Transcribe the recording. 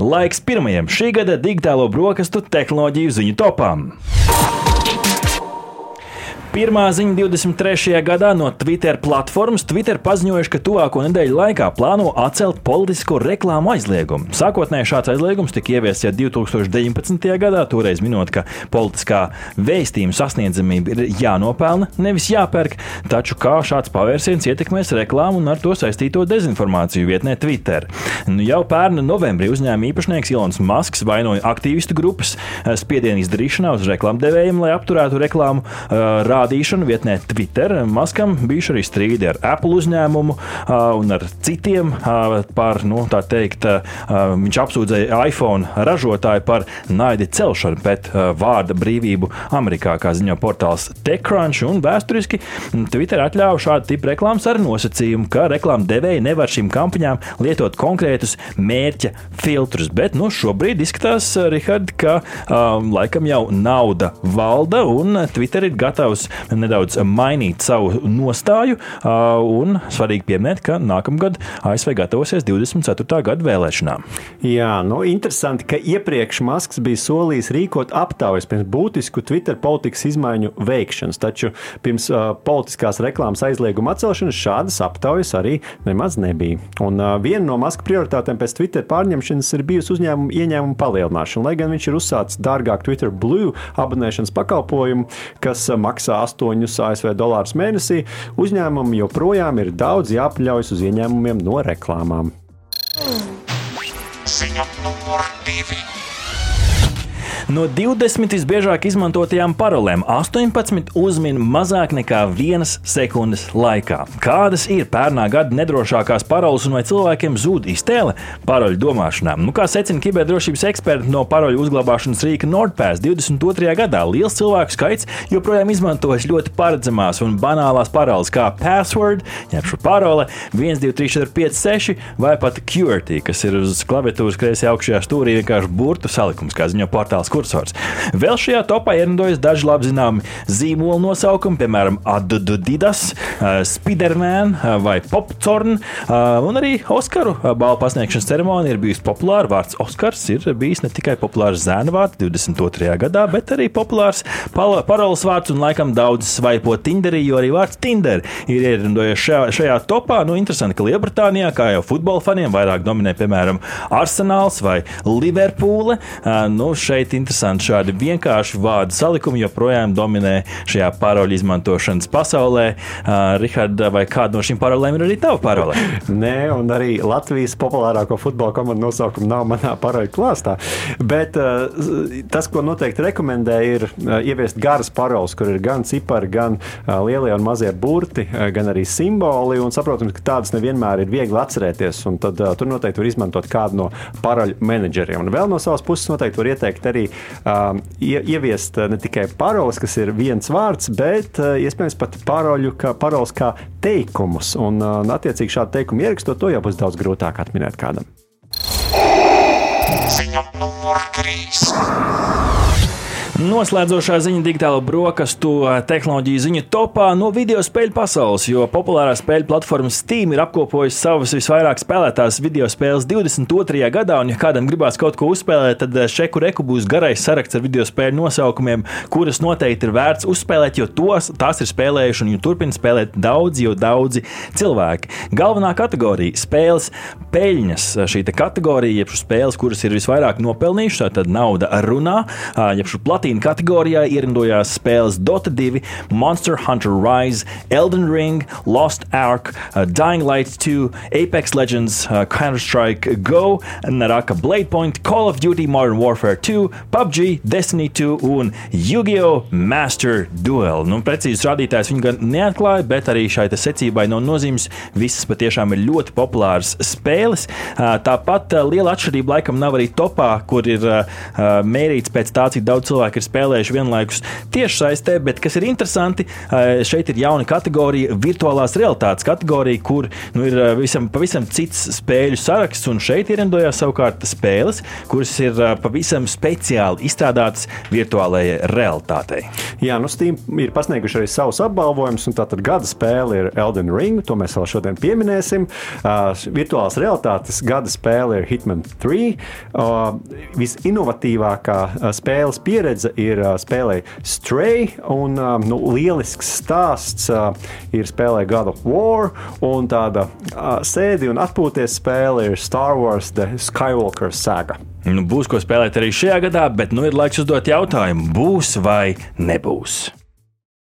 Laiks pirmajam šī gada digitālo brokastu tehnoloģiju ziņu topām. Pirmā ziņa 23. gadā no Twitter platformas. Twitter paziņojuši, ka tuvāko nedēļu laikā plāno atcelt politisko reklāmu aizliegumu. Sākotnēji šāds aizliegums tika ieviests jau 2019. gadā, toreiz minot, ka politiskā vēstījuma sasniedzamība ir jānopelna, nevis jāpērk. Taču kā šāds pavērsiens ietekmēs reklāmu un ar to saistīto dezinformāciju vietnē Twitter? Nu, jau pērn novembrī uzņēmuma īpašnieks Ilons Masks vainoja aktīvistu grupas spiedienu izdarīšanā uz reklāmdevējiem, lai apturētu reklāmu. Uh, rādīšanu vietnē Twitter. Maskam bijuši arī strīdi ar Apple uzņēmumu un ar citiem par, nu, tā teikt, viņš apsūdzēja iPhone ražotāju par naida celšanu pēc vārda brīvību Amerikā, kā ziņo portāls TechCrunch. Un vēsturiski Twitter atļāva šādu tipu reklāmas ar nosacījumu, ka reklāmas devēji nevar šīm kampaņām lietot konkrētus mērķa filtrus. Bet nu, šobrīd izskatās, Rihard, ka um, laikam jau nauda valda un Twitter ir gatavs nedaudz mainīt savu nostāju. Un svarīgi pieminēt, ka nākamgad ASV gatavosies 24. gada vēlēšanām. Jā, nu, interesanti, ka iepriekš Masks bija solījis rīkot aptaujas pirms būtisku Twitter politikas izmaiņu veikšanas. Taču pirms uh, politiskās reklāmas aizlieguma atcelšanas šādas aptaujas arī nemaz nebija. Un uh, viena no Maska prioritātēm pēc Twitter pārņemšanas ir bijusi uzņēmuma ieņēmuma palielināšana. Lai gan viņš ir uzsācis dārgāk Twitter Blue abonēšanas pakalpojumu, kas maksā 8 ASV dolārus mēnesī, uzņēmumam joprojām ir daudz jāpaļaujas uz ieņēmumiem no reklāmām. Ziņa numur 2. No 20 visbiežāk izmantotajām parolēm 18 uzmin mazāk nekā 1 sekundes laikā. Kādas ir pērnā gada nedrošākās paroles un vai cilvēkiem zūd iztēle paroļu domāšanā? Nu, kā secina kiberdrošības eksperti no paroļu uzglabāšanas rīka NordPass 22. gadā, liels cilvēku skaits joprojām izmantojas ļoti paredzamās un banālās paroles kā password, jeb šo parole 1, 2, 3, 4, 5, 6 vai pat QWERTY, kas ir uz klaviatūras kreisajā augšējā stūrī vienkārši burtu salikums, kā ziņo portāls kursors. Vēl šajā topā ierindojas daži labi zināmi zīmolu nosaukumi, piemēram, Adidas, Spiderman vai Popcorn. Un arī Oskaru balvu pasniegšanas ceremonija ir bijusi populāra. Vārds Oskars ir bijis ne tikai populārs zēna vārds 22. gadā, bet arī populārs paroles vārds un laikam daudz svaipo Tinderī, jo arī vārds Tinder ir ierindojies šajā, šajā topā. Nu, interesanti, ka Lielbritānijā, kā jau futbola faniem, vairāk dominē, piemēram, Arsenāls vai Liverpūle. Nu, šeit interesanti šādi vienkārši vārdu salikumi joprojām dominē šajā paroļu izmantošanas pasaulē. Uh, Rihards, vai kāda no šīm parolēm ir arī tava parole? Nē, un arī Latvijas populārāko futbola komandu nosaukumu nav manā paroļu klāstā. Bet uh, tas, ko noteikti rekomendē, ir uh, ieviest garas paroles, kur ir gan cipari, gan uh, lielie un mazie burti, uh, gan arī simboli. Un saprotams, ka tādas nevienmēr ir viegli atcerēties. Tad uh, tur noteikti var izmantot kādu no paroļu menedžeriem. Un vēl no savas puses noteikti var ieteikt arī um, ieviest ne tikai paroles, kas ir viens vārds, bet uh, iespējams pat paroļu, kā, paroles kā teikumus. Un, uh, attiecīgi, šādu teikumu ierakstot, to jau būs daudz grūtāk atminēt kādam. Ziņa numur 3. Noslēdzošā ziņa digitālo brokastu tehnoloģiju ziņu topā no video spēļu pasaules, jo populārā spēļu platforma Steam ir apkopojusi savas visvairāk spēlētās video spēles 22. gadā, un, ja kādam gribās kaut ko uzspēlēt, tad šeku reku būs garais saraksts ar video spēļu nosaukumiem, kuras noteikti ir vērts uzspēlēt, jo tos, tās ir spēlējuši un turpina spēlēt daudzi, jo daudzi cilvēki. Galvenā kategorija - spēles peļņas. Šī kategorija, jeb spēles, kuras ir visvairāk nopelnījušas, tad nauda runā, jeb platīna Platīna kategorijā ierindojās spēles Dota 2, Monster Hunter Rise, Elden Ring, Lost Ark, uh, Dying Light 2, Apex Legends, uh, Counter-Strike Go, Naraka Blade Point, Call of Duty Modern Warfare 2, PUBG, Destiny 2 un Yu-Gi-Oh! Master Duel. Nu, precīzi rādītājs viņi gan neatklāja, bet arī šai secībai no nozīmes visas patiešām ir ļoti populāras spēles. Uh, tāpat uh, liela atšķirība laikam nav arī topā, kur ir uh, mērīts pēc tā, cik daudz cilvēku ir ir spēlējuši vienlaikus tieši saistē, bet kas ir interesanti, uh, šeit ir jauna kategorija, virtuālās realitātes kategorija, kur nu, ir uh, visam, pavisam cits spēļu saraksts, un šeit ierindojās savukārt spēles, kuras ir uh, pavisam speciāli izstrādātas virtuālajai realitātei. Jā, nu Steam ir pasnieguši arī savus apbalvojumus, un tātad gada spēle ir Elden Ring, to mēs vēl šodien pieminēsim. Uh, virtuālās realitātes gada spēle ir Hitman 3. Uh, visinovatīvākā uh, spēles pieredze ir uh, spēlē Stray, un nu, lielisks stāsts ir spēlē God of War, un tāda sēdi un atpūties spēle ir Star Wars The Skywalker saga. Nu, būs ko spēlēt arī šajā gadā, bet nu ir laiks uzdot jautājumu, būs vai nebūs.